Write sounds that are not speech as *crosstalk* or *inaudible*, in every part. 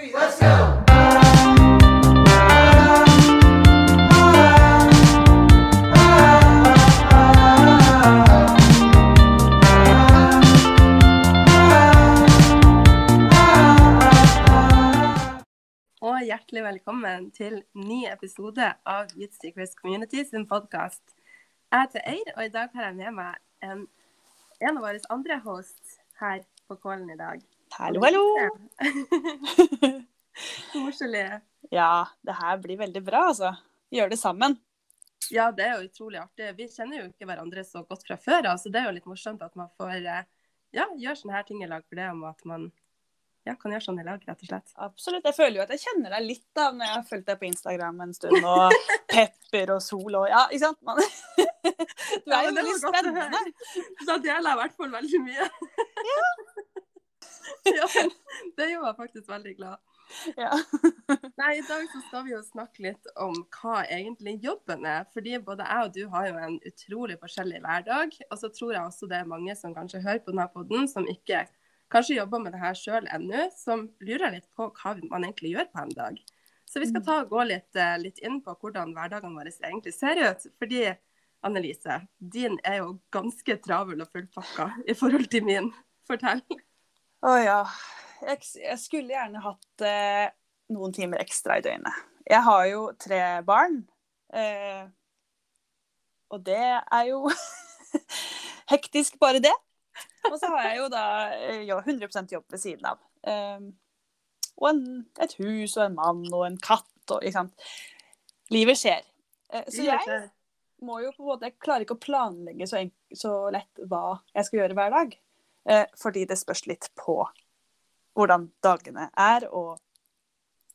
Og hjertelig velkommen til ny episode av Youth Community sin podkast. Jeg heter Eir, og i dag har jeg med meg en, en av våre andre hosts her på Kålen i dag. Hallo, hallo. *laughs* Koselig. Ja, det her blir veldig bra, altså. Gjør det sammen. Ja, det er jo utrolig artig. Vi kjenner jo ikke hverandre så godt fra før av, så det er jo litt morsomt at man får eh, ja, gjøre sånne her ting i lag for det om at man ja, kan gjøre sånn i lag, rett og slett. Absolutt. Jeg føler jo at jeg kjenner deg litt da, når jeg har fulgt deg på Instagram en stund. Og *laughs* pepper og sol og Ja, ikke sant? Man, *laughs* du er jo veldig spennende. Da deler jeg i hvert fall veldig mye. Ja. *laughs* ja *laughs* det gjorde meg faktisk veldig glad. Ja. Nei, I dag så skal vi jo snakke litt om hva egentlig jobben er. Fordi både jeg og du har jo en utrolig forskjellig hverdag. Og så tror jeg også det er mange som kanskje hører på denne poden, som ikke kanskje jobber med det her sjøl ennå, som lurer litt på hva man egentlig gjør på en dag. Så vi skal ta og gå litt, eh, litt inn på hvordan hverdagene våre egentlig ser ut. Fordi Annelise, din er jo ganske travel og fullpakka i forhold til min. Fortell. Å ja. Jeg, jeg, skulle gjerne hatt eh, noen timer ekstra i døgnet. Jeg har jo tre barn. Eh, og det er jo *laughs* hektisk, bare det. Og så har jeg jo da eh, ja, 100% jobb ved siden av. Eh, og en, et hus og en mann og en katt og ikke sant. Livet skjer. Uh, så jeg må jo på en måte Jeg klarer ikke å planlegge så, så lett hva jeg skal gjøre hver dag. Uh, fordi det spørs litt på hvordan dagene er, og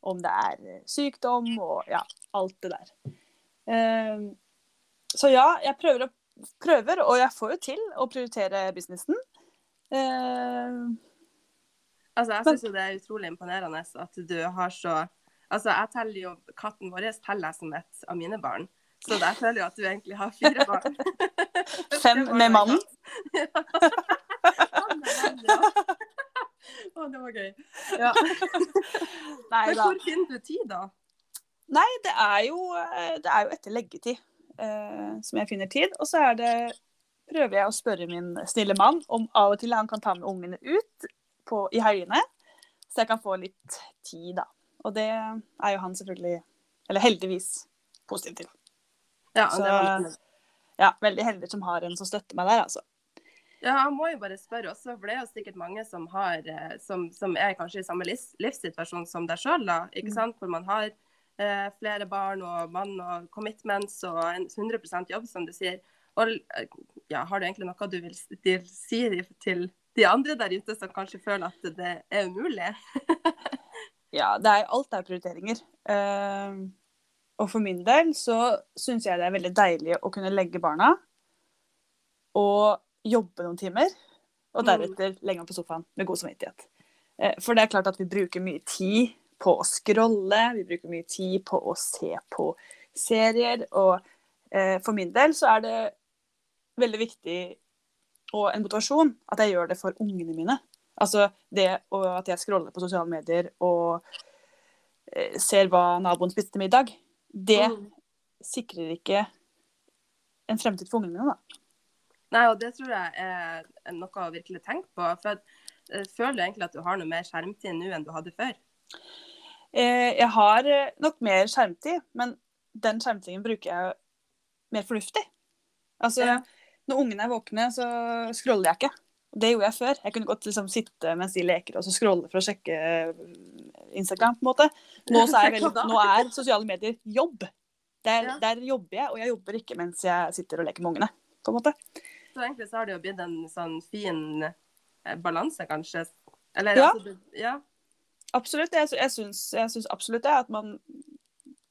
om det er sykdom og ja, alt det der. Uh, så ja, jeg prøver, å, prøver, og jeg får jo til å prioritere businessen. Altså, jeg syns jo det er utrolig imponerende at du har så Altså, jeg teller jo katten vår teller jeg som et av mine barn. Så jeg føler jo at du egentlig har fire barn. Fem *laughs* med mannen? *laughs* ja. *laughs* Å, det var gøy. Ja. *laughs* Nei, Men hvor finner du tid, da? Nei, det er jo, det er jo etter leggetid eh, som jeg finner tid. Og så er det prøver jeg å spørre min snille mann om av og til han kan ta med ungene ut på, i helgene, så jeg kan få litt tid, da. Og det er jo han selvfølgelig, eller heldigvis, positiv til. Ja, så, ja, veldig heldig som har en som støtter meg der, altså. Ja, jeg må jo bare spørre også, for det er jo sikkert mange som, har, eh, som, som er kanskje i samme livssituasjon som deg sjøl, ikke mm. sant? Hvor man har eh, flere barn og mann og commitments og 100% jobb, som du sier. Og ja, har du egentlig noe du vil si til de andre der ute som kanskje føler at det er umulig? *laughs* ja, det er, alt er prioriteringer. Uh, og for min del så syns jeg det er veldig deilig å kunne legge barna og jobbe noen timer. Og mm. deretter legge meg på sofaen med god samvittighet. Uh, for det er klart at vi bruker mye tid på å scrolle, vi bruker mye tid på å se på serier. Og uh, for min del så er det veldig viktig og en motivasjon at jeg gjør det for ungene mine. Altså det at jeg scroller på sosiale medier og eh, ser hva naboen spiste til middag, det mm. sikrer ikke en fremtid for ungene mine, da. Nei, og det tror jeg er noe å virkelig tenke på. For eh, føler du egentlig at du har noe mer skjermtid nå enn du hadde før? Eh, jeg har nok mer skjermtid, men den skjermtiden bruker jeg mer fornuftig. Altså, ja når ungene er våkne, så scroller jeg ikke. Det gjorde jeg før. Jeg kunne godt liksom sitte mens de leker og så scrolle for å sjekke eh, Instagram. på en måte. Nå, er, veldig, *laughs* nå er, sosiale medier jobb. Der, ja. der, jobber jeg, og jeg jobber ikke mens jeg sitter og leker med ungene. på en måte. Så egentlig så har det jo blitt en sånn fin eh, balanse, kanskje? Eller, ja. Altså, ja. Absolutt. Jeg, jeg, syns, jeg syns absolutt det. At man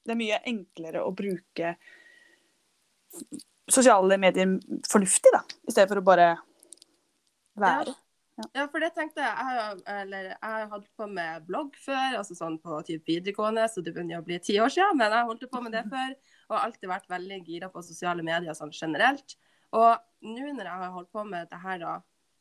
Det er mye enklere å bruke sosiale medier fornuftig, da. I stedet for å bare være. Ja. ja. for det tenkte jeg. Jeg har, eller, jeg har holdt på med blogg før, altså sånn på typ videregående, så det begynner å bli ti år siden. Men jeg holdt på med det før, og alltid vært veldig gira på sosiale medier sånn generelt. Og nå når jeg har holdt på med det her, da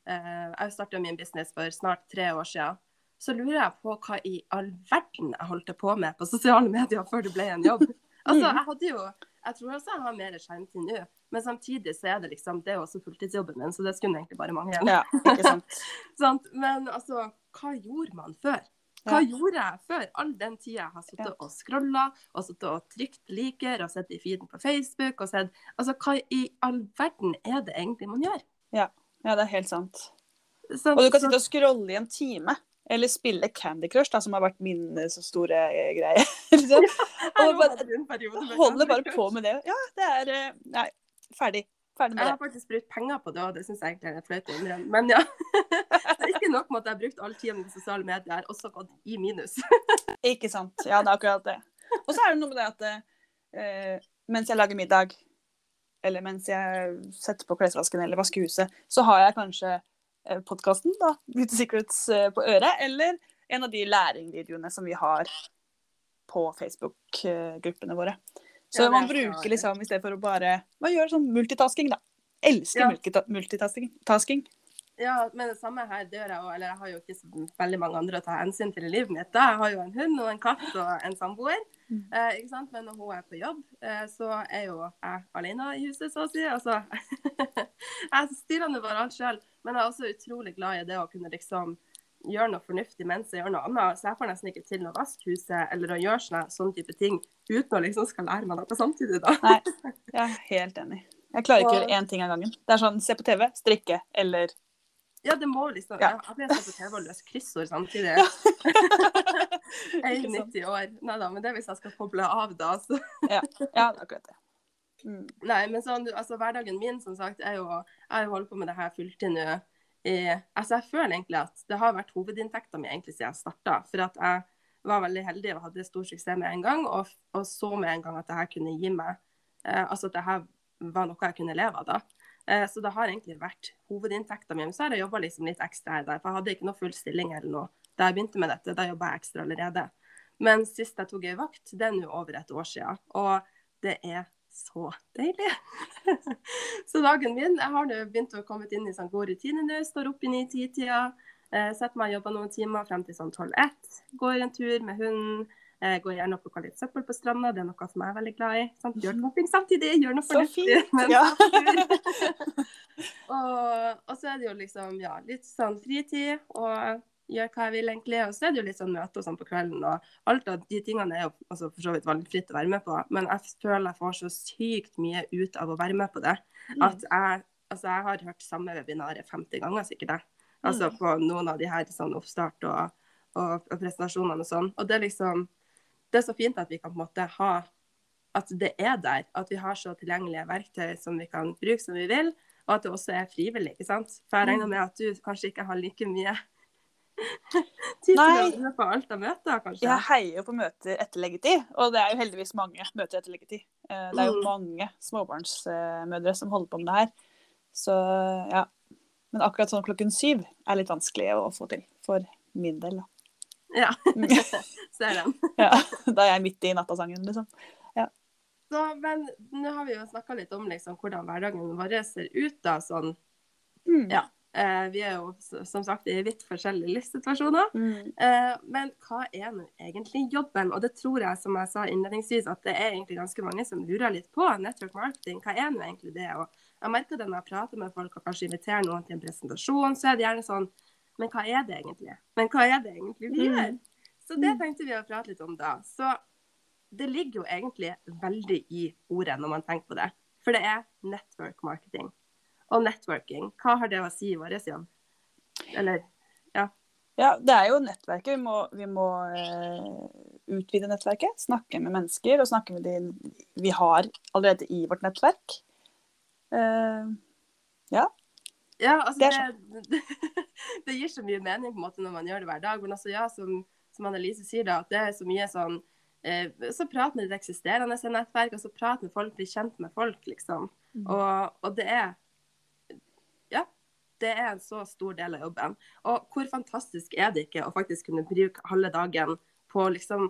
eh, Jeg starta min business for snart tre år siden. så lurer jeg på hva i all verden jeg holdt på med på sosiale medier før det ble en jobb. *laughs* Altså, jeg hadde jo Jeg tror også jeg har mer skjermtid nå, men samtidig så er det liksom Det er jo også fulltidsjobben min, så det skulle egentlig bare mangle. Ja, ikke sant. *laughs* Sant? Men altså, hva gjorde man før? Hva Ja. gjorde jeg før? All den tida jeg har sittet Ja. og scrolla, og sittet og trykt liker, og sett i feeden på Facebook, og sett Altså, hva i all verden er det egentlig man gjør? Ja, det er helt sant. Så, Og du kan så- sitte og scrolle i en time. Eller spille Candy Crush, da, som har vært min eh, så store eh, greie. *laughs* liksom. *laughs* Og bare, med holder bare på med det. Ja, det er eh, Nei, ferdig. Ferdig Jeg har faktisk brukt penger på det, og det syns jeg egentlig er flaut å innrømme. Men ja. *laughs* Nok med at jeg har brukt all tida mi på sosiale medier, jeg har også gått i minus. *laughs* Ikke sant. Ja, det er akkurat det. Og så er det noe med det at eh, mens jeg lager middag, eller mens jeg setter på klesvasken eller vasker huset, så har jeg kanskje eh, podkasten, da, Beauty Secrets, eh, på øret, eller en av de læringvideoene som vi har på Facebook-gruppene våre. Så Ja, man bruker liksom, i stedet for å bare Man gjør sånn multitasking, da. Elsker Ja. multitasking. Ja, men det samme her dør jeg òg. Eller jeg har jo ikke så veldig mange andre å ta hensyn til i livet mitt. da. Jeg har jo en hund og en katt og en samboer. Mm. Eh, ikke sant? Men når hun er på jobb, eh, så er jo jeg alene i huset, så å si. Altså, *laughs* jeg styrer nå bare alt sjøl. Men jeg er også utrolig glad i det å kunne liksom gjøre noe fornuftig mens jeg gjør noe annet. Så jeg får nesten ikke til å vaske huset eller å gjøre sånne, sånne type ting uten å liksom skal lære meg noe samtidig, da. Nei, jeg er helt enig. Jeg klarer ikke å gjøre én ting av gangen. Det er sånn se på TV, strikke eller Ja, det må liksom Ja. ja. Jeg ble satt på TV og løse kryssord samtidig. Jeg er 90 år. Nei da, men det er hvis jeg skal koble av da, så Ja, er akkurat det. Mm. Nei, men sånn, altså hverdagen min, som sagt, er jo Jeg har jo holdt på med det her fulltid nå Eh, Altså, jeg føler egentlig at det har vært hovedinntekta mi egentlig siden jeg starta. For at jeg var veldig heldig og hadde stor suksess med en gang, og, og så med en gang at det her kunne gi meg eh, Altså at det her var noe jeg kunne leve av da. Eh, så det har egentlig vært hovedinntekta mi. Men så har jeg jobba liksom litt ekstra her der, for jeg hadde ikke noe full stilling eller noe da jeg begynte med dette. Da jobba jeg ekstra allerede. Men sist jeg tok ei vakt, det er nå over et år siden. Og det er så deilig. *laughs* så dagen min Jeg har nå begynt å komme inn i sånn god rutine nå. Står opp i ni-ti-tida. Eh, setter meg og jobber noen timer frem til sånn 12-1. Går en tur med hunden. Eh, går gjerne og plukker litt søppel på stranda. Det er noe som jeg er veldig glad i. Sant? Gjør noe samtidig. Gjør noe fornuftig. *laughs* ja. jeg *laughs* og, og så er det jo liksom ja, litt sånn fritid. og gjør hva jeg vil, egentlig. Og så er det jo litt sånn møter og sånn på kvelden. Og alt av de tingene er jo altså, for så vidt valgfritt å være med på, men jeg føler jeg får så sykt mye ut av å være med på det. Mm. At jeg, altså, jeg har hørt samme webinaret 50 ganger, sikkert. jeg. Altså Mm. på noen av de her sånn oppstart og, og, og presentasjonene og sånn. Og det er liksom Det er så fint at vi kan på en måte ha At det er der. At vi har så tilgjengelige verktøy som vi kan bruke som vi vil. Og at det også er frivillig, ikke sant. For jeg Mm. regner med at du kanskje ikke har like mye *laughs* tid til å på alt av møter, kanskje. Jeg heier jo på møter etter leggetid, og det er jo heldigvis mange møter etter leggetid. Eh, Det er jo Mm. mange småbarnsmødre som holder på med det her. Så ja. Men akkurat sånn klokken syv er litt vanskelig å få til for min del. Da. Ja, ser *laughs* den. *laughs* Ja, da er jeg midt i nattasangen, liksom. Så, men nå har vi jo snakka litt om liksom, hvordan hverdagen vår ser ut. da, sånn, Mm. Ja. eh, Vi er jo som sagt i vidt forskjellige livssituasjoner. Mm. Eh, men hva er nå egentlig jobben? Og det tror jeg, som jeg sa innledningsvis, at det er egentlig ganske mange som lurer litt på network marketing. Hva er nå egentlig det? Og jeg merker det når jeg prater med folk og kanskje inviterer noen til en presentasjon, så er det gjerne sånn Men hva er det egentlig? Men hva er det egentlig vi Mm. gjør? Så det tenkte vi å prate litt om da. Så det ligger jo egentlig veldig i ordet når man tenker på det. For det er network marketing. Og networking, hva har det å si i vår jobb? Eller Ja, Ja, det er jo nettverket. Vi må, vi må uh, utvide nettverket. Snakke med mennesker og snakke med de vi har allerede i vårt nettverk. Uh, Ja, altså Det det, det, *laughs* det gir så mye mening på en måte når man gjør det hver dag. Men altså, ja, som, som Annelise sier, da, at det er så mye sånn eh, Så prat med ditt eksisterende nettverk, og så prat med folk, bli kjent med folk, liksom. Mm. Og, og det er Ja. Det er en så stor del av jobben. Og hvor fantastisk er det ikke å faktisk kunne bruke halve dagen på liksom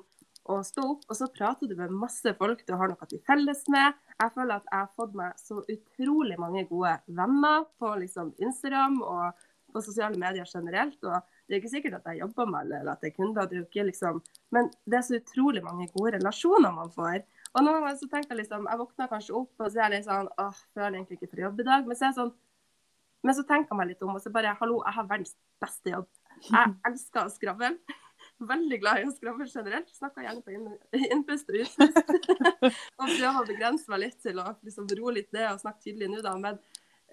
å stå opp, og så prater du med masse folk du har noe til felles med. Jeg føler at jeg har fått meg så utrolig mange gode venner på liksom Instagram og på sosiale medier generelt. Og det er ikke sikkert at jeg jobber med alle, eller at det er kunder. Det er ikke liksom Men det er så utrolig mange gode relasjoner man får. Og noen ganger så tenker jeg liksom Jeg våkner kanskje opp, og så er jeg litt sånn åh, føler egentlig ikke for jobb i dag. Men så jeg sånn Men så tenker jeg meg litt om, og så bare Hallo, jeg har verdens beste jobb. Jeg *laughs* elsker å skravle. Veldig glad i å skravle generelt. Snakker gjerne på innpust og utpust. *laughs* og prøver å begrense meg litt til å liksom roe litt ned og snakke tydelig nå, da. Men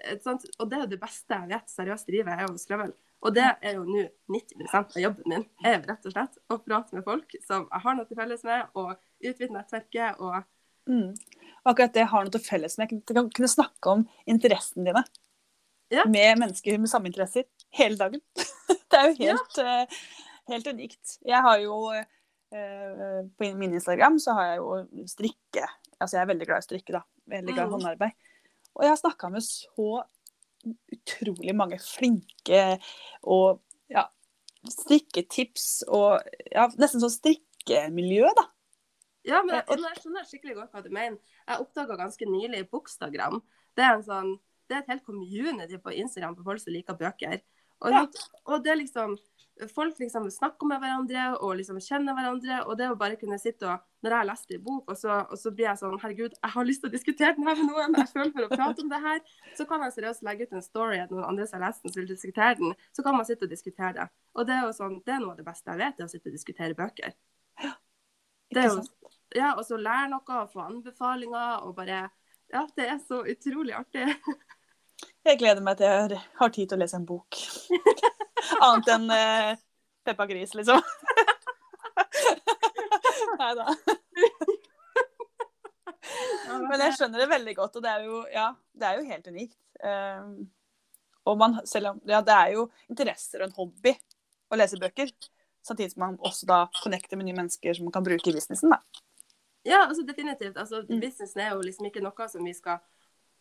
et sånt, og det er jo det beste jeg vet seriøst i livet, er å skravle. Og det er jo nå 90 av jobben min, er rett og slett å prate med folk som jeg har noe til felles med, og utvide nettverket og Mm. Akkurat det har noe til felles med. Du kan kunne snakke om interessene dine Ja. med mennesker med samme interesser hele dagen. *laughs* det er jo helt, eh, helt unikt. Jeg har jo eh, På min Instagram så har jeg jo strikke. Altså jeg er veldig glad i strikke, da. Veldig glad i Mm. håndarbeid. Og jeg har snakka med så utrolig mange flinke og ja, strikketips og ja, nesten sånn strikkemiljø, da. Ja, men Eh, jeg, og- jeg skjønner skikkelig godt hva du mener. Jeg oppdaga ganske nylig Bokstagram. Det er, en sånn, det er et helt community på Instagram for folk som liker bøker. Og, Ja. og det er liksom Folk liksom snakker med hverandre og liksom kjenner hverandre. Og det å bare kunne sitte og Når jeg har lest en bok, og så, og så blir jeg sånn Herregud, jeg har lyst til å diskutere den her med noen. Jeg føler for å prate om det her. Så kan jeg seriøst legge ut en story at noen andre som har lest den, vil diskutere den. Så kan man sitte og diskutere det. Og det er jo sånn, det er noe av det beste jeg vet, det å sitte og diskutere bøker. Det er jo ja, og så lære noe og få anbefalinger og bare Ja, det er så utrolig artig. Jeg gleder meg til jeg har tid til å lese en bok. *laughs* Annet enn eh, Peppa Gris, liksom. Nei da. Men jeg skjønner det veldig godt, og det er jo, ja, det er jo helt unikt. Um, og man, selv om, ja, det er jo interesser og en hobby å lese bøker. Samtidig som man også da connecter med nye mennesker som man kan bruke i businessen. Da. Ja, altså definitivt. Altså, Mm. Businessen er jo liksom ikke noe som vi skal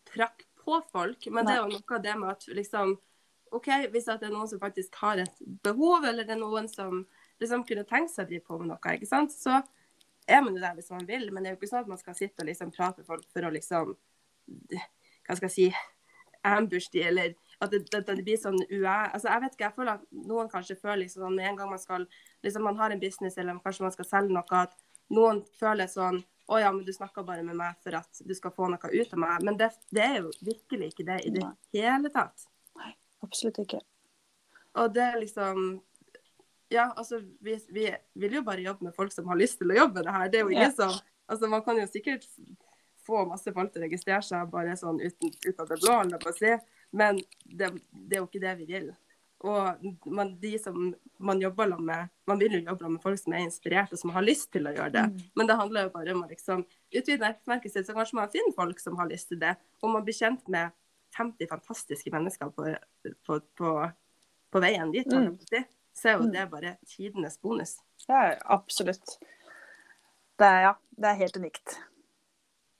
prakke på folk, men det er jo noe av det med at liksom OK, hvis at det er noen som faktisk har et behov, eller det er noen som liksom kunne tenke seg å drive på med noe, ikke sant, så er man jo der hvis man vil. Men det er jo ikke sånn at man skal sitte og liksom prate med folk for å liksom Hva skal jeg si ambush de, eller at det, det, det blir sånn ue... Altså, jeg vet ikke, jeg føler at noen kanskje føler liksom sånn med en gang man skal liksom man har en business, eller kanskje man skal selge noe, at noen føler sånn å ja, men du snakker bare med meg for at du skal få noe ut av meg. Men det, det er jo virkelig ikke det i det hele tatt. Absolutt ikke. Og det er liksom Ja, altså, vi, vi vil jo bare jobbe med folk som har lyst til å jobbe med det her. Det er jo ingen Ja. som Altså, man kan jo sikkert få masse folk til å registrere seg bare sånn uten, ut av det blå, si, men det, det er jo ikke det vi vil. Og man, de som man jobber med, man vil jo jobbe med folk som er inspirert og som har lyst til å gjøre det. Mm. Men det handler jo bare om å liksom utvide nettverket sitt, så kanskje man finner folk som har lyst til det. Og man blir kjent med 50 fantastiske mennesker på, på, på, på veien dit. si. Så er jo Mm. det bare tidenes bonus. Ja, absolutt. Det er, ja, det er helt unikt.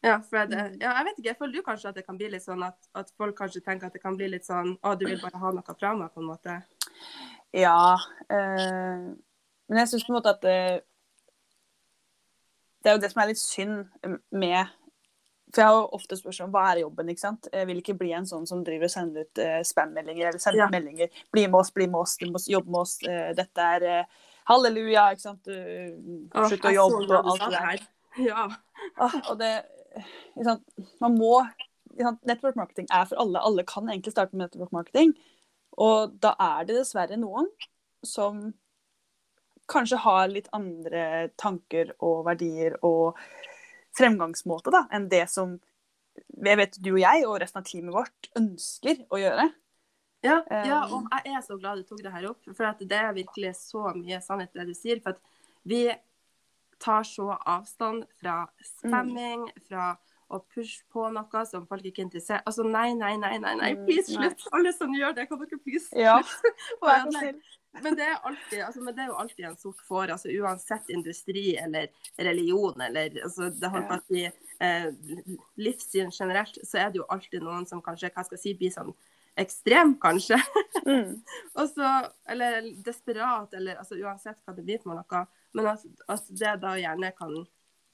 Ja, for det, Mm. ja, jeg vet ikke, jeg føler du kanskje at det kan bli litt sånn at, at folk kanskje tenker at det kan bli litt sånn å, du vil bare ha noe fra meg, på en måte. Ja. Øh, men jeg syns på en måte at det, det er jo det som er litt synd med For jeg har jo ofte spørsmål om hva er jobben, ikke sant. Jeg vil ikke bli en sånn som driver og sender ut eh, spam-meldinger eller sender Ja. ut meldinger. Bli med oss, bli med oss, du må jobbe med oss. Eh, dette er eh, halleluja, ikke sant. Slutt å jobbe og alt det der. Ja. Ah, og det ikke sant? Man må ikke sant? Network marketing er for alle. Alle kan egentlig starte med network marketing. Og da er det dessverre noen som kanskje har litt andre tanker og verdier og fremgangsmåte da, enn det som jeg vet du og jeg og resten av teamet vårt ønsker å gjøre. Ja, ja, Um, og jeg er så glad du tok det her opp, for at det er virkelig så mye sannhet det du sier. For at vi tar så avstand fra spamming, fra å pushe på noe som folk ikke er interessert Altså nei, nei, nei, nei, nei, Mm, please, slutt! Alle som gjør det, kan dere please Ja. slutte? *laughs* Ja. Men det, alltid, altså, men det er jo alltid en sort får, altså uansett industri eller religion eller altså, det holdt på å si eh, livssyn generelt, så er det jo alltid noen som kanskje, hva skal jeg si, blir sånn ekstrem, kanskje. Mm. *laughs* Også, eller desperat, eller altså uansett hva det blir for noe. Men at, at det da gjerne kan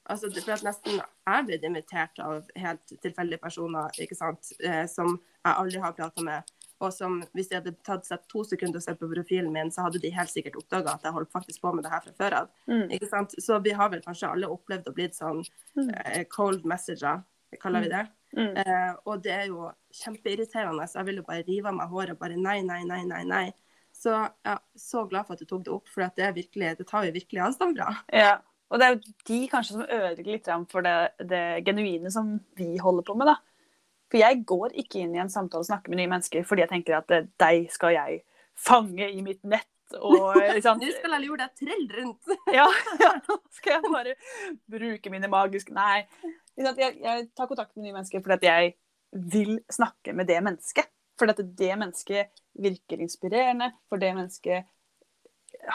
altså For at nesten jeg blitt invitert av helt tilfeldige personer ikke sant, eh, som jeg aldri har prata med, og som hvis de hadde tatt seg to sekunder og sett på profilen min, så hadde de helt sikkert oppdaga at jeg holdt faktisk på med det her fra før av. Mm. Så vi har vel kanskje alle opplevd å blitt sånn Mm. eh, cold messenger, kaller vi det. Mm. Eh, og det er jo kjempeirriterende. Så jeg vil jo bare rive av meg håret og bare nei, nei, nei, nei. nei. Så jeg er så glad for at du tok det opp, for det, virkelig, det tar vi virkelig avstand fra. Ja. Og det er jo de kanskje som ødelegger litt for det, det genuine som vi holder på med, da. For jeg går ikke inn i en samtale og snakker med nye mennesker fordi jeg tenker at eh, deg skal jeg fange i mitt nett. Og, *laughs* liksom, du skal alle gjøre deg trell rundt. *laughs* ja, ja, nå skal jeg bare bruke mine magiske Nei. Jeg, jeg tar kontakt med nye mennesker fordi at jeg vil snakke med det mennesket. Fordi at det mennesket virker inspirerende, for det mennesket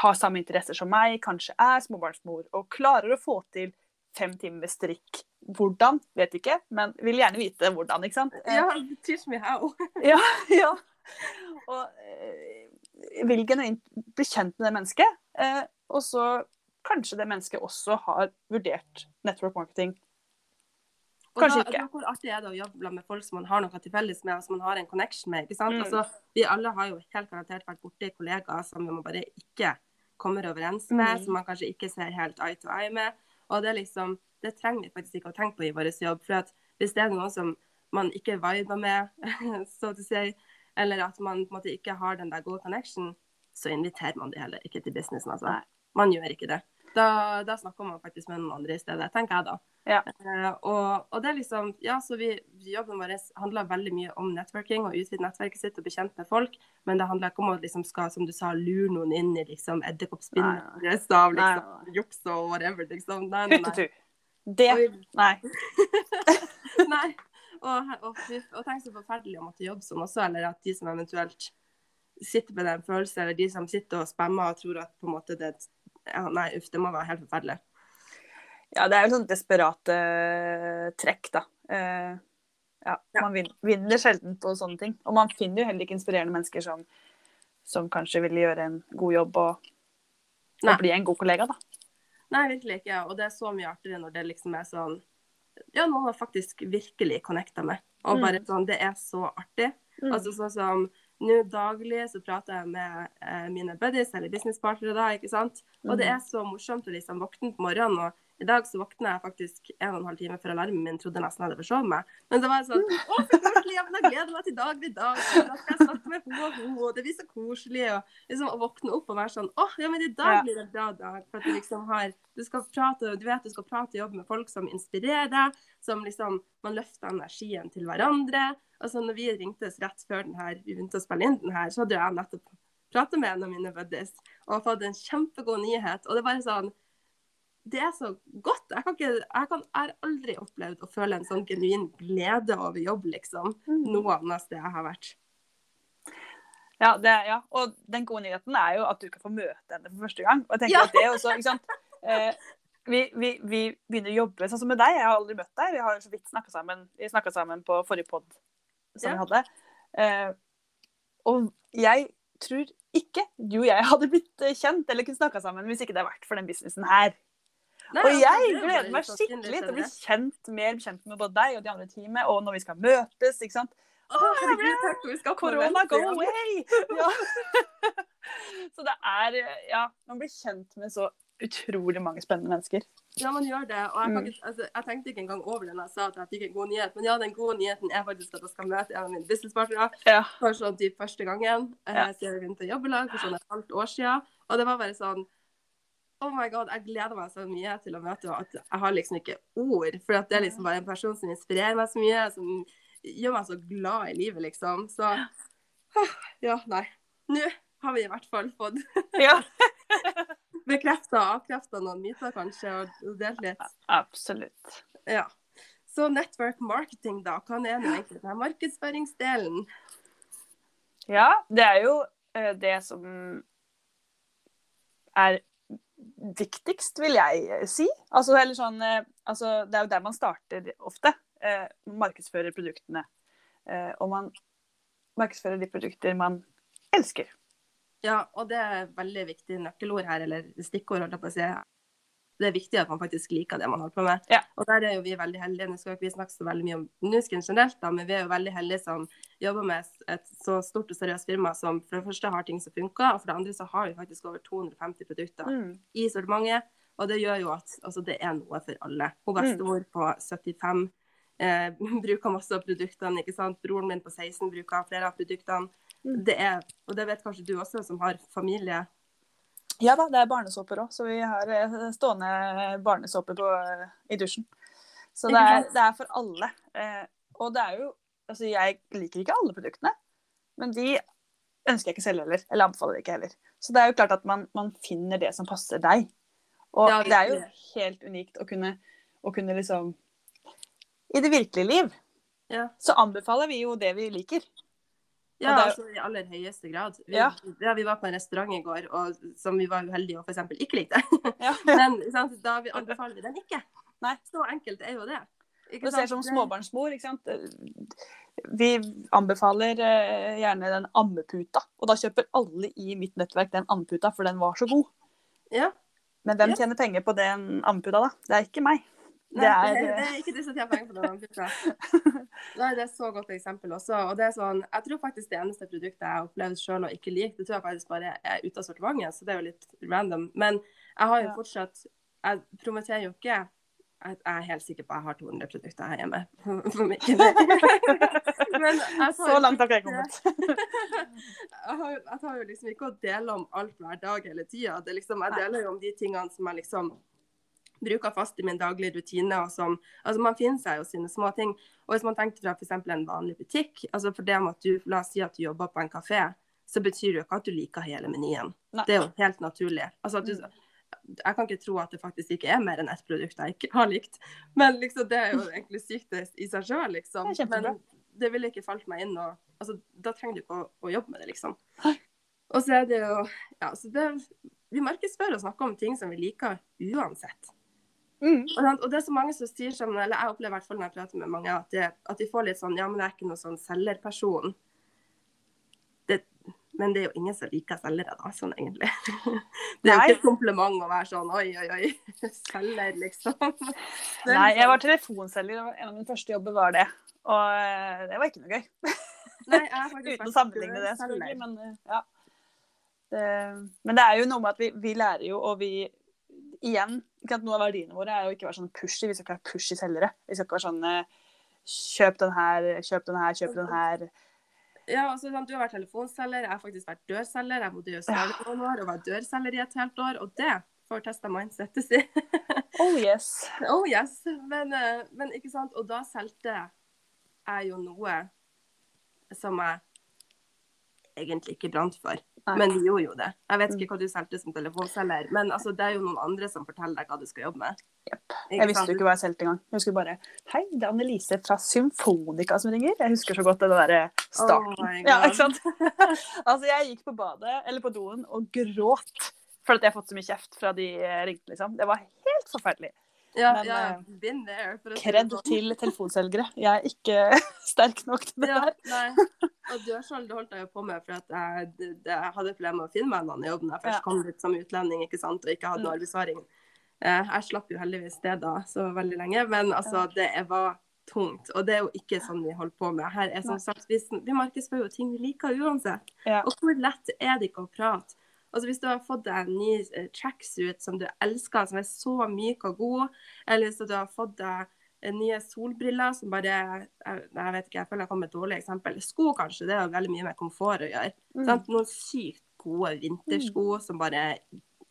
har samme interesser som meg, kanskje er småbarnsmor og klarer å få til fem timer med strikk. Hvordan? Vet ikke, men vil gjerne vite hvordan, ikke sant? Ja, teach me how. Ja, ja. Og eh, vil genuint bli kjent med det mennesket. Eh, og så kanskje det mennesket også har vurdert network marketing. Kanskje da, ikke. Hvor artig er det å jobbe med folk som man har noe til felles med, og som man har en connection med. ikke sant? Mm. Altså, vi alle har jo helt garantert vært borti kollegaer som man bare ikke kommer overens med, Mm. som man kanskje ikke ser helt eye to eye med. Og det er liksom, det trenger vi faktisk ikke å tenke på i vår jobb. for at hvis det er noe som man ikke viber med, *laughs* så å si, eller at man på en måte ikke har den der gode connection, så inviterer man de heller ikke til businessen. altså. Man gjør ikke det. Da, da snakker man faktisk med noen andre i stedet, tenker jeg da. Ja. Uh, og, og det er liksom, ja, så vi, Jobben vår handler veldig mye om networking og utvide nettverket sitt og bekjente med folk, men det handler ikke om å liksom skal, som du sa, lure noen inn i liksom edderkoppspinnet Nei, av Nei, liksom, juks og whatever. liksom. Nei, nei, nei. Det Nei. *laughs* nei. Og, og, og tenk så forferdelig å måtte jobbe sånn også, eller at de som eventuelt sitter med den følelsen, eller de som sitter og spammer og tror at på en måte det ja, Nei, uff, det må være helt forferdelig. Ja, det er jo sånn desperate trekk, da. Eh, ja, Ja. man vin- vinner sjelden på sånne ting. Og man finner jo heller ikke inspirerende mennesker som, som kanskje vil gjøre en god jobb og, og bli en god kollega, da. Nei, virkelig ikke. Og det er så mye artigere når det liksom er sånn Ja, noen har faktisk virkelig connecta med. Og Mm. bare sånn, det er så artig. Altså sånn som nå daglig så prater jeg med eh, mine buddies eller businesspartnere da, ikke sant. Og det Mhm. er så morsomt å liksom våkne på morgenen, og i dag så våkna jeg faktisk en og en halv time før alarmen min trodde nesten jeg hadde forsovet meg. Men det var sånn Å, så koselig! Ja, men jeg gleder meg til dag. og Da skal jeg snakke med henne og henne, og det blir så koselig. Og liksom å våkne opp og være sånn Å, ja, men i dag blir det en bra dag. For at du liksom har Du skal prate, du vet du skal prate og jobbe med folk som inspirerer deg, som liksom Man løfter energien til hverandre. Altså når vi ringtes rett før den her, vi begynte å spille inn den her, så hadde jeg nettopp pratet med en av mine buddies og fått en kjempegod nyhet. Og det er bare sånn det er så godt. Jeg, kan ikke, jeg, kan, jeg har aldri opplevd å føle en sånn genuin glede over jobb, liksom. Noe annet sted jeg har vært. Ja, det, ja, og den gode nyheten er jo at du kan få møte henne for første gang. Og jeg tenker Ja. at det også, ikke sant? Eh, vi, vi, vi begynner å jobbe sånn som med deg. Jeg har aldri møtt deg. Vi har så vidt snakka sammen. Vi sammen på forrige pod som Ja. jeg hadde. Eh, og jeg tror ikke du og jeg hadde blitt eh, kjent eller kunne snakka sammen hvis ikke det hadde vært for den businessen her. Nei, Og altså, jeg er gleder meg sånn skikkelig til å bli kjent, mer kjent med både deg og de andre i teamet, og når vi skal møtes, ikke sant. Korona, go away! Ja. *laughs* så det er Ja, man blir kjent med så utrolig mange spennende mennesker. Ja, man gjør det. Og jeg, Mm. ikke, altså, jeg tenkte ikke engang over det når jeg sa at jeg fikk en god nyhet. Men ja, den gode nyheten er faktisk at jeg skal møte en av mine businesspartnere Ja. for sånn typ første gangen eh, Ja. siden vi begynte å jobbe lag for sånn et halvt år siden. Og det var bare sånn Oh my god, jeg gleder meg så mye til å møte henne at jeg har liksom ikke ord. For det er liksom bare en person som inspirerer meg så mye, som gjør meg så glad i livet, liksom. Så ja, nei. Nå har vi i hvert fall fått ja. *laughs* *laughs* bekrefta og avkrefta noen myter, kanskje, og delt litt. Absolutt. Ja. Så network marketing, da. Hva er nå egentlig den markedsføringsdelen? Ja, det er jo eh, det som er viktigst, vil jeg eh, si. Altså, eller sånn, eh, altså, det er jo der man starter ofte. Eh, markedsfører produktene. Eh, og man markedsfører de produkter man elsker. Ja, og det er veldig viktig nøkkelord her, eller stikkord, holdt jeg på å si. Det er viktig at man faktisk liker det man holder på med. Ja. Og der er jo vi veldig heldige. Nå skal ikke vi snakke så veldig mye om Nusken generelt, da, men vi er jo veldig heldige som jobber med et så stort og seriøst firma som for det første har ting som funker, og for det andre så har vi faktisk over 250 produkter Mm. i sortimentet. Og det gjør jo at altså, det er noe for alle. Hun bestemor på 75 eh, *laughs* bruker masse av produktene, ikke sant. Broren min på 16 bruker flere av produktene. Det er, og det vet kanskje du også, som har familie. Ja da, det er barnesåper òg, så vi har eh, stående barnesåper på, eh, i dusjen. Så det er, det er for alle. Eh, og det er jo Altså, jeg liker ikke alle produktene, men de ønsker jeg ikke selv heller. Eller anbefaler ikke heller. Så det er jo klart at man, man finner det som passer deg. Og Ja, det er jo helt unikt å kunne, å kunne liksom I det virkelige liv Ja, så anbefaler vi jo det vi liker. Ja det altså i aller høyeste grad. Vi, Ja. ja, vi var på en restaurant i går og, som vi var uheldige og f.eks. ikke likte. Ja. *laughs* Men sant, da vi anbefaler vi den ikke. Nei. Så enkelt er jo det. Ikke Du ser som småbarnsmor, ikke sant. Vi anbefaler eh, gjerne den ammeputa. Og da kjøper alle i mitt nettverk den ammeputa, for den var så god. Ja. Men hvem tjener penger på den ammeputa, da? Det er ikke meg. Nei, Det det, er- ikke det er ikke som tjener penger på det. Nei, det er så godt eksempel også. Og det er sånn, jeg tror faktisk det eneste produktet jeg har opplevd sjøl og ikke liker, det tror jeg faktisk bare er ute av sortimentet, så det er jo litt random. Men jeg har jo fortsatt Jeg promoterer jo ikke jeg er helt sikker på at jeg har 200 produkter her hjemme. *laughs* Men Så langt har ikke jeg kommet. *laughs* jeg, tar jo liksom ikke å dele om alt hver dag hele tida. Liksom, jeg deler jo om de tingene som jeg liksom bruker fast i min daglige rutine. og som, altså Man finner seg jo sine små ting. Og hvis man tenker fra f.eks. en vanlig butikk altså for det om at du, La oss si at du jobber på en kafé, så betyr det jo ikke at du liker hele menyen. Nei. Det er jo helt naturlig. Altså du, jeg kan ikke tro at det faktisk ikke er mer enn ett produkt jeg ikke har likt. Men liksom, det er jo egentlig sykt i seg sjøl, liksom. Det. Men det ville ikke falt meg inn. Og, altså, da trenger du ikke å, å jobbe med det, liksom. Og så er det jo ja, så det, Vi markedsfører og snakker om ting som vi liker uansett. Mm. Og, det er så mange som sier sånn, eller jeg opplever i hvert fall når jeg prater med mange, at, det, at de får litt sånn Ja, men jeg er ikke noen sånn selgerperson. Det, men det er jo ingen som liker selgere, da, sånn egentlig. *laughs* Det er jo ikke et kompliment å være sånn oi, oi, oi, *laughs* selger, liksom. *laughs* Er Nei, jeg liksom- var telefonselger. og En av mine første jobber var det. Og eh, det var ikke noe gøy. Nei, Uten å sammenligne det, selvfølgelig. Men, eh, ja. det, men det er jo noe med at vi, vi lærer jo, og vi Igjen, noe av verdiene våre er jo ikke å være sånn pushy. Vi skal ikke være pushy selgere. Vi skal ikke være sånn eh, Kjøp den her, kjøp den her, kjøp den her. Ja, altså, Du har vært telefonselger, jeg har faktisk vært dørselger. Jeg bodde i Australia noen år og var dørselger i et helt år, og det får testa mindsetet si. *laughs* Oh yes. oh yes. Men, eh, men ikke sant, og da solgte jeg jo noe som jeg egentlig ikke brant for. Nei. Men vi gjorde jo det. Jeg vet ikke hva du solgte som telefonselger, men altså, det er jo noen andre som forteller deg hva du skal jobbe med. Jepp. Jeg visste jo ikke hva jeg solgte engang. Jeg husker bare Hei, det er Annelise fra Symfonica som ringer. Jeg husker så godt den derre starten. Oh ja, ikke sant? *laughs* altså, jeg gikk på badet, eller på doen, og gråt for at jeg har fått så mye kjeft fra de eh, ringte, liksom. Det var helt forferdelig. Ja, Men, ja, eh, been there. for Kred sånn. til telefonselgere. Jeg er ikke *laughs* sterk nok til det Ja, der. nei. Og dørsalg det holdt jeg jo på med for at jeg, det, jeg hadde problemer med å finne meg en annen jobb når jeg først Ja. kom dit som utlending ikke sant, og ikke hadde noe arbeidsvaring. Eh, jeg slapp jo heldigvis det da så veldig lenge, men altså, det var tungt. Og det er jo ikke sånn vi holder på med. Her er som sagt, Vi, vi markedsfører jo ting vi liker uansett. Og hvor lett er det ikke å prate? Altså Hvis du har fått deg en ny eh, tracksuit som du elsker, som er så myk og god, eller hvis du har fått deg eh, nye solbriller som bare jeg, jeg vet ikke, jeg føler jeg kommer med et dårlig eksempel. Sko, kanskje. Det har veldig mye med komfort å gjøre. Mm. Noen sykt gode vintersko som bare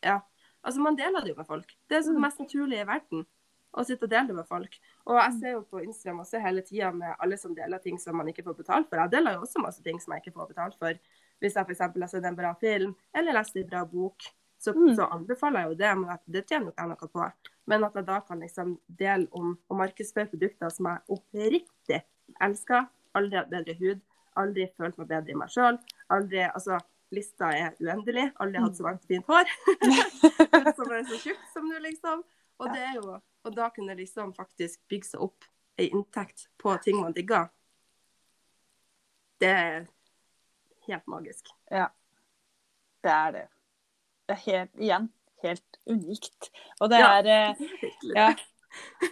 Ja. Altså, man deler det jo med folk. Det er så det Mm. mest naturlige i verden. Å sitte og dele det med folk. Og jeg ser jo på Instagram også hele tida med alle som deler ting som man ikke får betalt for. Jeg deler jo også masse ting som jeg ikke får betalt for. Hvis jeg f.eks. har sett en bra film eller lest en bra bok, så, Mm. så anbefaler jeg jo det. Men det tjener ikke jeg noe på. Men at jeg da kan liksom dele om å markedsføre produkter som jeg oppriktig elsker. Aldri hatt bedre hud. Aldri følt meg bedre i meg sjøl. Aldri Altså, lista er uendelig. Aldri hatt så varmt fint hår. *laughs* som er så tjukt som nå, liksom. Og det er jo Og da kunne liksom faktisk bygge seg opp ei inntekt på ting man digger. Det helt magisk. Ja. Det er det. Det er helt, igjen, helt unikt. Og det er ja, Virkelig. Ja.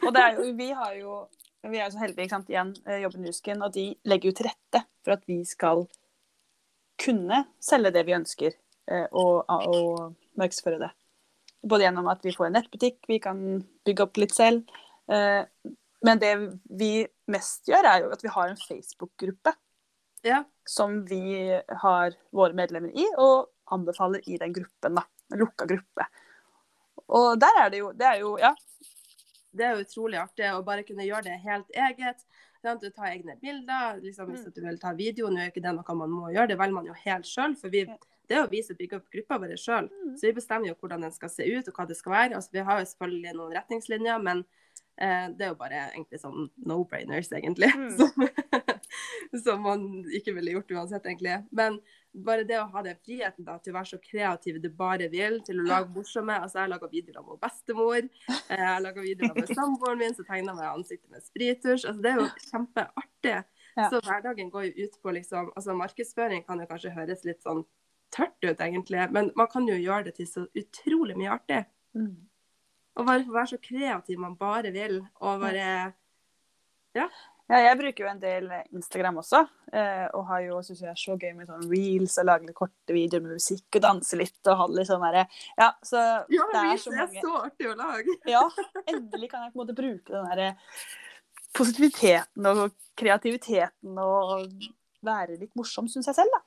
Og det er jo, vi har jo Vi er så heldige, ikke sant, igjen, eh, jobben Rusken, og de legger jo til rette for at vi skal kunne selge det vi ønsker, eh, og, og markedsføre det. Både gjennom at vi får en nettbutikk, vi kan bygge opp litt selv. eh, Men det vi mest gjør, er jo at vi har en Facebook-gruppe Ja. som vi har våre medlemmer i, og anbefaler i den gruppen, da. En lukka gruppe. Og der er det jo Det er jo, ja. Det er jo utrolig artig å bare kunne gjøre det helt eget. Du tar egne bilder. Liksom, hvis Mm. du vil ta video, nå er ikke det noe man må gjøre, det velger man jo helt sjøl. For vi, det er jo vi som bygger opp gruppa vår sjøl. Mm. Så vi bestemmer jo hvordan den skal se ut og hva det skal være. Altså, vi har jo selvfølgelig noen retningslinjer, men eh, det er jo bare egentlig sånn no-brainers, egentlig. Mm. *laughs* *laughs* Som, man ikke ville gjort uansett, egentlig. Men bare det å ha den friheten da, til å være så kreativ du bare vil, til å lage morsomme Altså, jeg laga videoer med bestemor. eh, Jeg laga videoer med *laughs* samboeren min så tegna jeg ansiktet med sprittusj. Altså, det er jo kjempeartig. Ja. Så hverdagen går jo ut på liksom Altså, markedsføring kan jo kanskje høres litt sånn tørt ut, egentlig, men man kan jo gjøre det til så utrolig mye artig. Mm. Og bare være så kreativ man bare vil, og bare Ja, jeg bruker jo en del Instagram også, eh, og har jo, synes jeg er så gøy med sånn reels og lage litt korte videoer med musikk og danse litt og ha litt sånn derre Ja, så Ja, det er så det er så artig å lage. *laughs* Ja, endelig kan jeg på en måte bruke den derre positiviteten og kreativiteten og være litt morsom, syns jeg selv, da.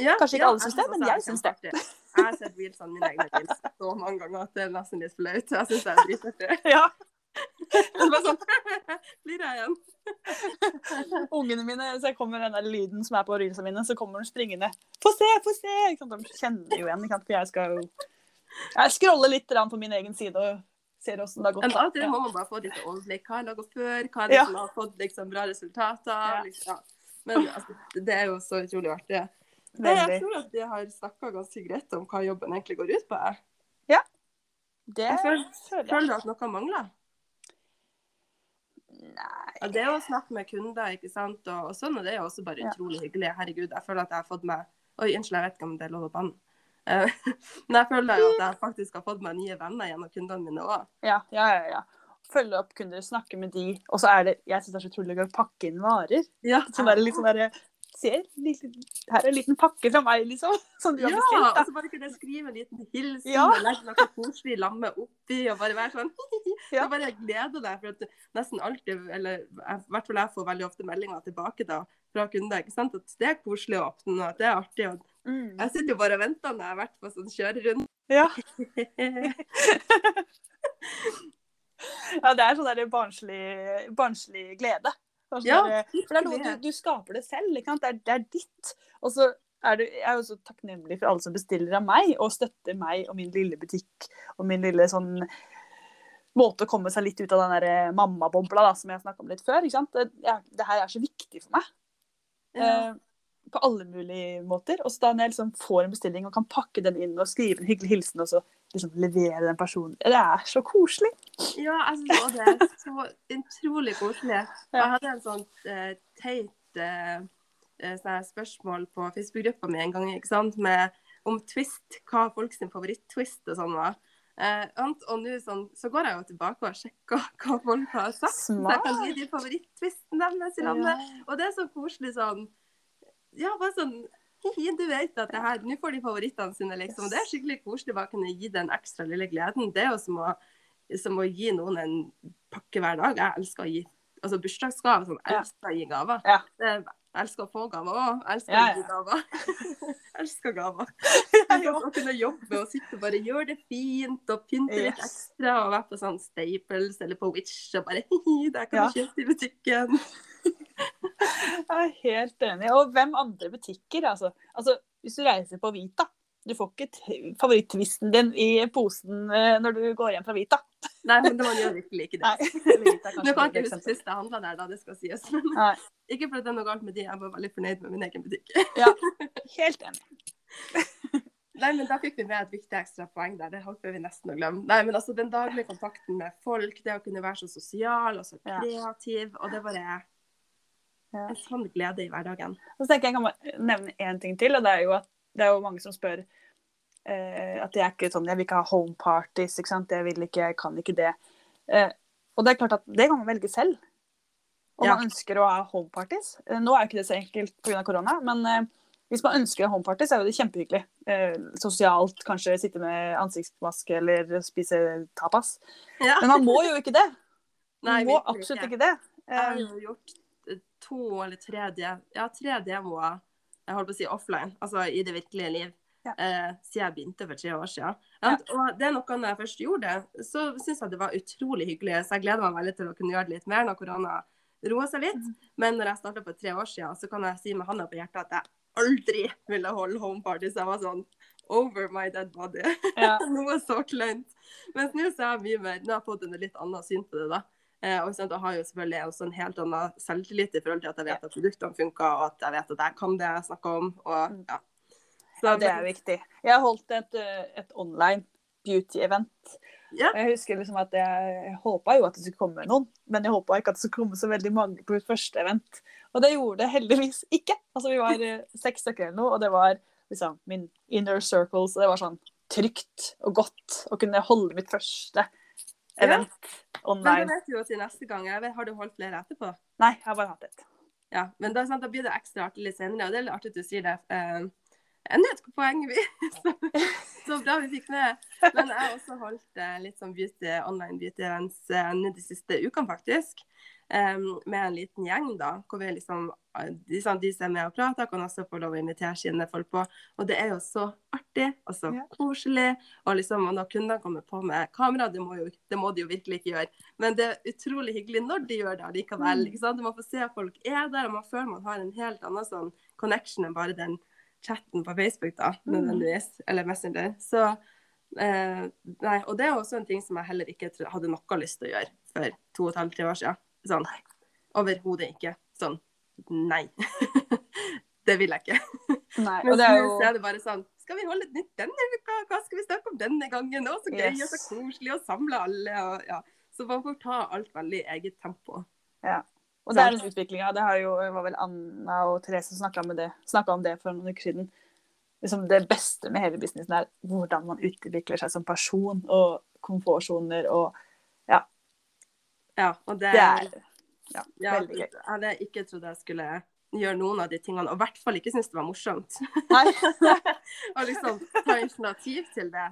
Ja, Kanskje ikke ja, alle syns det, men jeg syns det. Jeg har sett reelsene mine egne reels så mange ganger at det er nesten litt flaut. Jeg syns det er dritartig. *laughs* Ja. *laughs* Det er bare sånn *laughs* Flirer jeg igjen. *laughs* Ungene mine, så jeg kommer den der lyden som er på reelsene mine, så kommer de springende. Få se, få se! De kjenner jo igjen, for jeg skal jo Jeg scroller litt på min egen side og ser åssen det har gått. Men av og til må man bare få litt overblikk. Hva jeg laga før? Hva er det Ja. som har fått liksom, bra resultater? Ja. Liksom, ja. Men altså, det er jo så utrolig artig. Nei, jeg tror at vi har snakka ganske greit om hva jobben egentlig går ut på. Jeg, Det jeg føler, føler jeg. at noe mangler? Nei Ja, det å snakke med kunder, ikke sant, og, og sånn, og det er jo også bare Ja. utrolig hyggelig. Herregud, jeg føler at jeg har fått meg Oi, unnskyld, jeg vet ikke om det er lov å banne. Eh, *laughs* Men jeg føler jo at jeg faktisk har fått meg nye venner gjennom kundene mine òg. Ja, ja, ja. ja. Følge opp kunder, snakke med de. Og så er det Jeg syns det er så utrolig gøy å pakke inn varer. Ja, Sånn der, litt sånn derre Se, her er en liten pakke fra meg, liksom. Som du har ja, og så bare kunne jeg skrive en liten hilsen Ja. og legge noe koselig lamme oppi og bare være sånn *laughs* Ja. Så bare gleder deg, for at nesten alltid, eller i hvert fall jeg får veldig ofte meldinger tilbake da, fra kunder, ikke sant, at det er koselig å åpne, og at det er artig. og Mm. Jeg sitter jo bare og venter når jeg har vært på sånn kjørerunde. Ja. *laughs* *laughs* ja, det er sånn der barnslig, barnslig glede. Sånn Ja, der- for det er noe du, du skaper det selv. Det, er, det er ditt. Og så er du, jeg er jo så takknemlig for alle som bestiller av meg, og støtter meg og min lille butikk og min lille sånn måte å komme seg litt ut av den der mammabobla som jeg snakka om litt før. Det, det her er så viktig for meg. Ja. Eh, på alle mulige måter. Og så da når jeg liksom får en bestilling og kan pakke den inn og skrive en hyggelig hilsen og så liksom levere den personen Det er så koselig. Ja, jeg også det er så utrolig koselig. Jeg hadde en sånn uh, teit her spørsmål på Facebook-gruppa mi en gang ikke sant? Med, om twist, hva folk sin favoritt-twist og sånn var. Uh, og nå sånn, så går jeg jo tilbake og sjekker *laughs* hva folk har sagt. Så jeg kan gi de favoritt-twisten deres i landet. Og det er så koselig sånn Ja, bare sånn *laughs* du vet at det her, nå får de favorittene sine, liksom. Det er skikkelig koselig bare å kunne gi den ekstra lille gleden. Det er jo som å, som å gi noen en pakke hver dag. Jeg elsker å gi altså bursdagsgave. Sånn, jeg elsker å gi gaver. Ja. Jeg elsker å få gaver òg. Jeg elsker Ja, å gi gaver. *laughs* jeg elsker gaver. *laughs* Ja, Å kunne jobbe og sitte og bare gjøre det fint og pynte litt ekstra. Og være på sånn Staples eller på Witch og bare Hi, der kan Ja. du kjøpe i butikken. Jeg er helt enig. Og hvem andre butikker, altså. altså hvis du reiser på Vita, du får ikke favorittvisten favoritt-twisten din i posen eh, når du går hjem fra Vita. Nei, men det var jo virkelig ikke det. *laughs* Vita Nå kan ikke huske sist jeg handla der, da, det skal sies. Men *laughs* ikke fordi det er noe galt med de, jeg var veldig fornøyd med min egen butikk. *laughs* ja, Helt enig. Nei, men da fikk vi med et viktig ekstra poeng der. Det håper vi nesten å glemme. Nei, men altså den daglige kontakten med folk, det å kunne være så sosial og så Ja. kreativ, og det bare er Ja. en sann glede i hverdagen. Så tenker jeg kan nevne én ting til, og det er jo at det er jo mange som spør eh, at jeg er ikke sånn Jeg vil ikke ha home parties, ikke sant. Jeg vil ikke, jeg kan ikke det. Eh, og det er klart at det kan man velge selv. Om Ja. man ønsker å ha home parties. Eh, nå er jo ikke det så enkelt pga. korona, men eh, hvis man ønsker home parties, så er jo det kjempehyggelig. Eh, sosialt, kanskje sitte med ansiktsmaske eller spise tapas. Ja. Men man må jo ikke det. *laughs* Man Nei, må absolutt ikke. ikke det. Jeg har Eh, jo gjort to eller tre, de ja, tre demoer jeg holdt på å si offline, altså i det virkelige liv, Ja. eh, siden jeg begynte for tre år siden. Og det er noe når jeg først gjorde det, så syns jeg det var utrolig hyggelig. Så jeg gleder meg veldig til å kunne gjøre det litt mer når korona roer seg litt. Mm. Men når jeg starta for tre år siden, så kan jeg si med handa på hjertet at jeg aldri ville holde homeparty. Så Jeg var sånn over my dead body. ja. *laughs* Noe så kleint. Mens nå så er jeg mye mer Nå har jeg fått en litt annen syn på det, da. Eh, og sånn, jeg har jo selvfølgelig også en helt annen selvtillit i forhold til at jeg vet at produktene funker, og at jeg vet at jeg kan det jeg snakker om. Og, Mm. ja. Så, det er viktig. Jeg har holdt et, eh, et online beauty-event. Ja. Og Jeg husker liksom at jeg håpa jo at det skulle komme noen, men jeg håpa ikke at det skulle komme så veldig mange på mitt første event. Og det gjorde det heldigvis ikke. Altså Vi var eh, seks stykker eller noe, og det var liksom min inner circle, så det var sånn trygt og godt å kunne holde mitt første event Men det online. vet du jo til neste gang. Jeg vet, har du holdt flere etterpå? Nei, jeg har bare hatt ett. Ja, men da, sant, da blir det ekstra artig litt senere, og det er litt artig at du sier det. Eh, enda et poeng vi så, så bra vi fikk med. Men jeg har også holdt eh, litt sånn beauty, online beauty events eh, de siste ukene, faktisk. Eh, med en liten gjeng, da. Hvor vi liksom, eh, de, sånn, de som er med og prater, kan også få lov å invitere sine folk på. Og det er jo så artig og så Ja. koselig. Og liksom, og når kundene kommer på med kamera, det må, jo, det må de jo virkelig ikke gjøre. Men det er utrolig hyggelig når de gjør det likevel. Mm. ikke sant? Man får se at folk er der, og man føler man har en helt annen sånn connection enn bare den chatten på Facebook, da, Mm. Eller Messenger. Så eh, Nei, og det er også en ting som jeg heller ikke hadde noe lyst til å gjøre for to og et halvt, tre år siden. Sånn overhodet ikke. Sånn nei. *laughs* det vil jeg ikke. Nei, og det er jo så er det bare sånn Skal vi holde et nytt denne uka? Hva skal vi snakke om denne gangen? Å, så gøy og så koselig å samle alle. Og, ja. Så man får ta alt veldig i eget tempo. Og det er en utvikling. Det har jo, var vel Anna og Therese som snakka om det for noen uker siden. Liksom det beste med hele businessen er hvordan man utvikler seg som person, og komfortsoner og Ja, og det, Det er ja, ja, veldig gøy. Jeg hadde ikke trodd jeg skulle gjøre noen av de tingene, og i hvert fall ikke synes det var morsomt. Nei. *laughs* og liksom ta initiativ til det.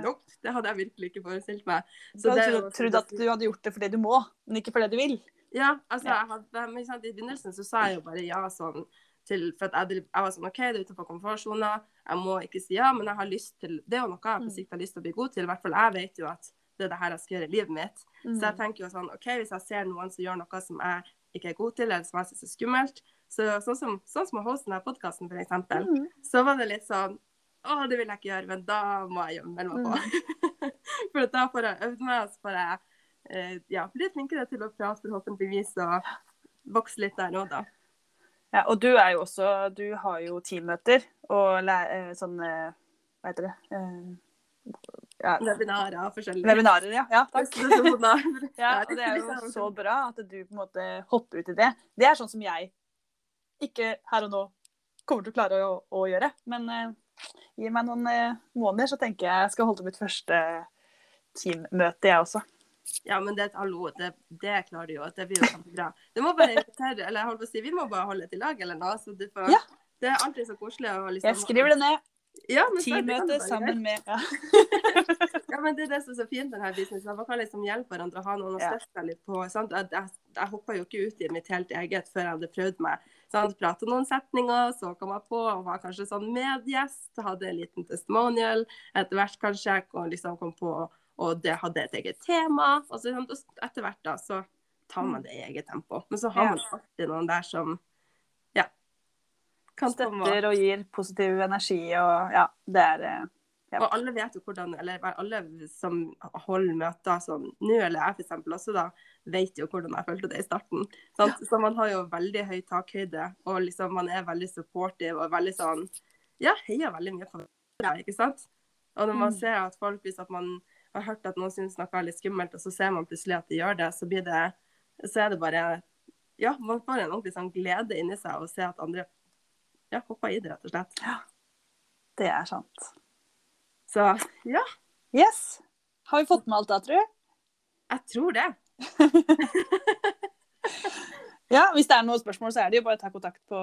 Nope, det hadde jeg virkelig ikke forestilt meg. Så du hadde trodd, trodd at du hadde gjort det fordi du må, men ikke fordi du vil. Ja, altså, Ja. Hadde, men sant, I begynnelsen så sa jeg jo bare ja sånn til For jeg, jeg var sånn OK, det er utenfor komfortsona, jeg må ikke si ja, men jeg har lyst til Det er jo noe jeg på Mm. sikt har lyst til å bli god til. I hvert fall jeg vet jo at det er det her jeg skal gjøre i livet mitt. Mm. Så jeg tenker jo sånn OK, hvis jeg ser noen som gjør noe som jeg ikke er god til, eller som jeg syns er skummelt, så sånn som, sånn som å hoste denne podkasten, eksempel, Mm. så var det litt sånn Å, det vil jeg ikke gjøre, men da må jeg gjemme meg på. *laughs* for da får jeg øvd meg, og så får jeg eh, ja, bli flinkere til å prate, forhåpentligvis, og vokse litt der òg, da. Ja, og du er jo også Du har jo teammøter og læ- eh, sånn eh, Hva heter det? Eh, ja, Webinarer og forskjellige. webinarer, ja. ja takk. *laughs* Ja, og det er jo så bra at du på en måte hopper ut i det. Det er sånn som jeg ikke her og nå kommer til å klare å, å gjøre. Men uh, gi meg noen uh, måneder, så tenker jeg jeg skal holde mitt første teammøte, jeg også. Ja, men det hallo. Det, det klarer du jo. Det blir jo kjempebra. Du må bare invitere, eller jeg holdt på å si, vi må bare holde i lag eller noe. Så du får, Ja. Det er alltid så koselig å liksom Jeg skriver det ned. Ja, Teammøte sammen med ja. *laughs* Ja, men det er det som er så fint med denne businessen. Man kan liksom hjelpe hverandre å ha noen å støtte litt på. Sant? Jeg, jeg, jeg hoppa jo ikke ut i mitt helt eget før jeg hadde prøvd meg. Sant? Prata noen setninger, så kom jeg på og var kanskje sånn medgjest. Hadde en liten testimonial. Etter hvert kanskje Og liksom kom på og det hadde et eget tema. Og så etter hvert da, så tar man det i eget tempo. Men så har man alltid noen der som kan Støtter og gir positiv energi og ja, det er eh, Ja. Og alle vet jo hvordan, eller alle som holder møter sånn nå, eller jeg eksempel også da, vet jo hvordan jeg følte det i starten. Sant? Så man har jo veldig høy takhøyde, og liksom man er veldig supportive og veldig sånn Ja, heier veldig mye på deg, ikke sant? Og når man Mm. ser at folk, hvis at man har hørt at noen syns noe er litt skummelt, og så ser man plutselig at de gjør det, så blir det Så er det bare Ja, man får en ordentlig sånn glede inni seg å se at andre ja, hoppa i det, rett og slett. Det er sant. Så ja, Yes. Har vi fått med alt da, tror du? jeg tror det. *laughs* Ja, hvis det er noen spørsmål, så er det jo bare å ta kontakt på,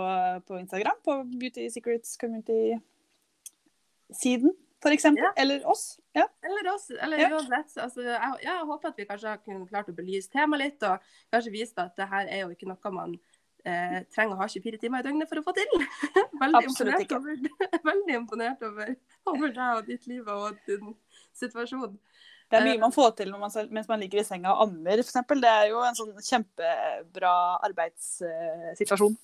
på Instagram. På Beauty Secrets Community-siden, eksempel. Ja. Eller oss. Ja. Eller oss, eller Ja. uansett. Altså, jeg, jeg håper at vi kanskje har klart å belyse temaet litt, og kanskje vist at det her er jo ikke noe man eh, trenger å ha 24 timer i døgnet for å få til. *laughs* veldig, Absolutt imponert over, *laughs* veldig imponert over, over deg og ditt liv og din situasjon. Det er mye man får til man, mens man ligger i senga og ammer, f.eks. Det er jo en sånn kjempebra arbeidssituasjon.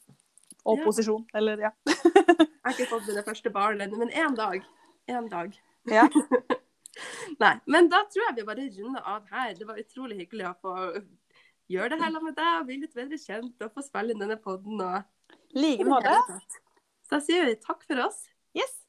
Og Ja. posisjon. Eller, ja. Jeg har ikke fått mine første barn ennå, men én dag. En dag. ja. *laughs* Nei, men da tror jeg vi bare runder av her. Det var utrolig hyggelig å få gjøre det her sammen med deg og bli litt bedre kjent og få spille inn denne podden. Og... I like måte. Så da sier vi takk for oss. Yes.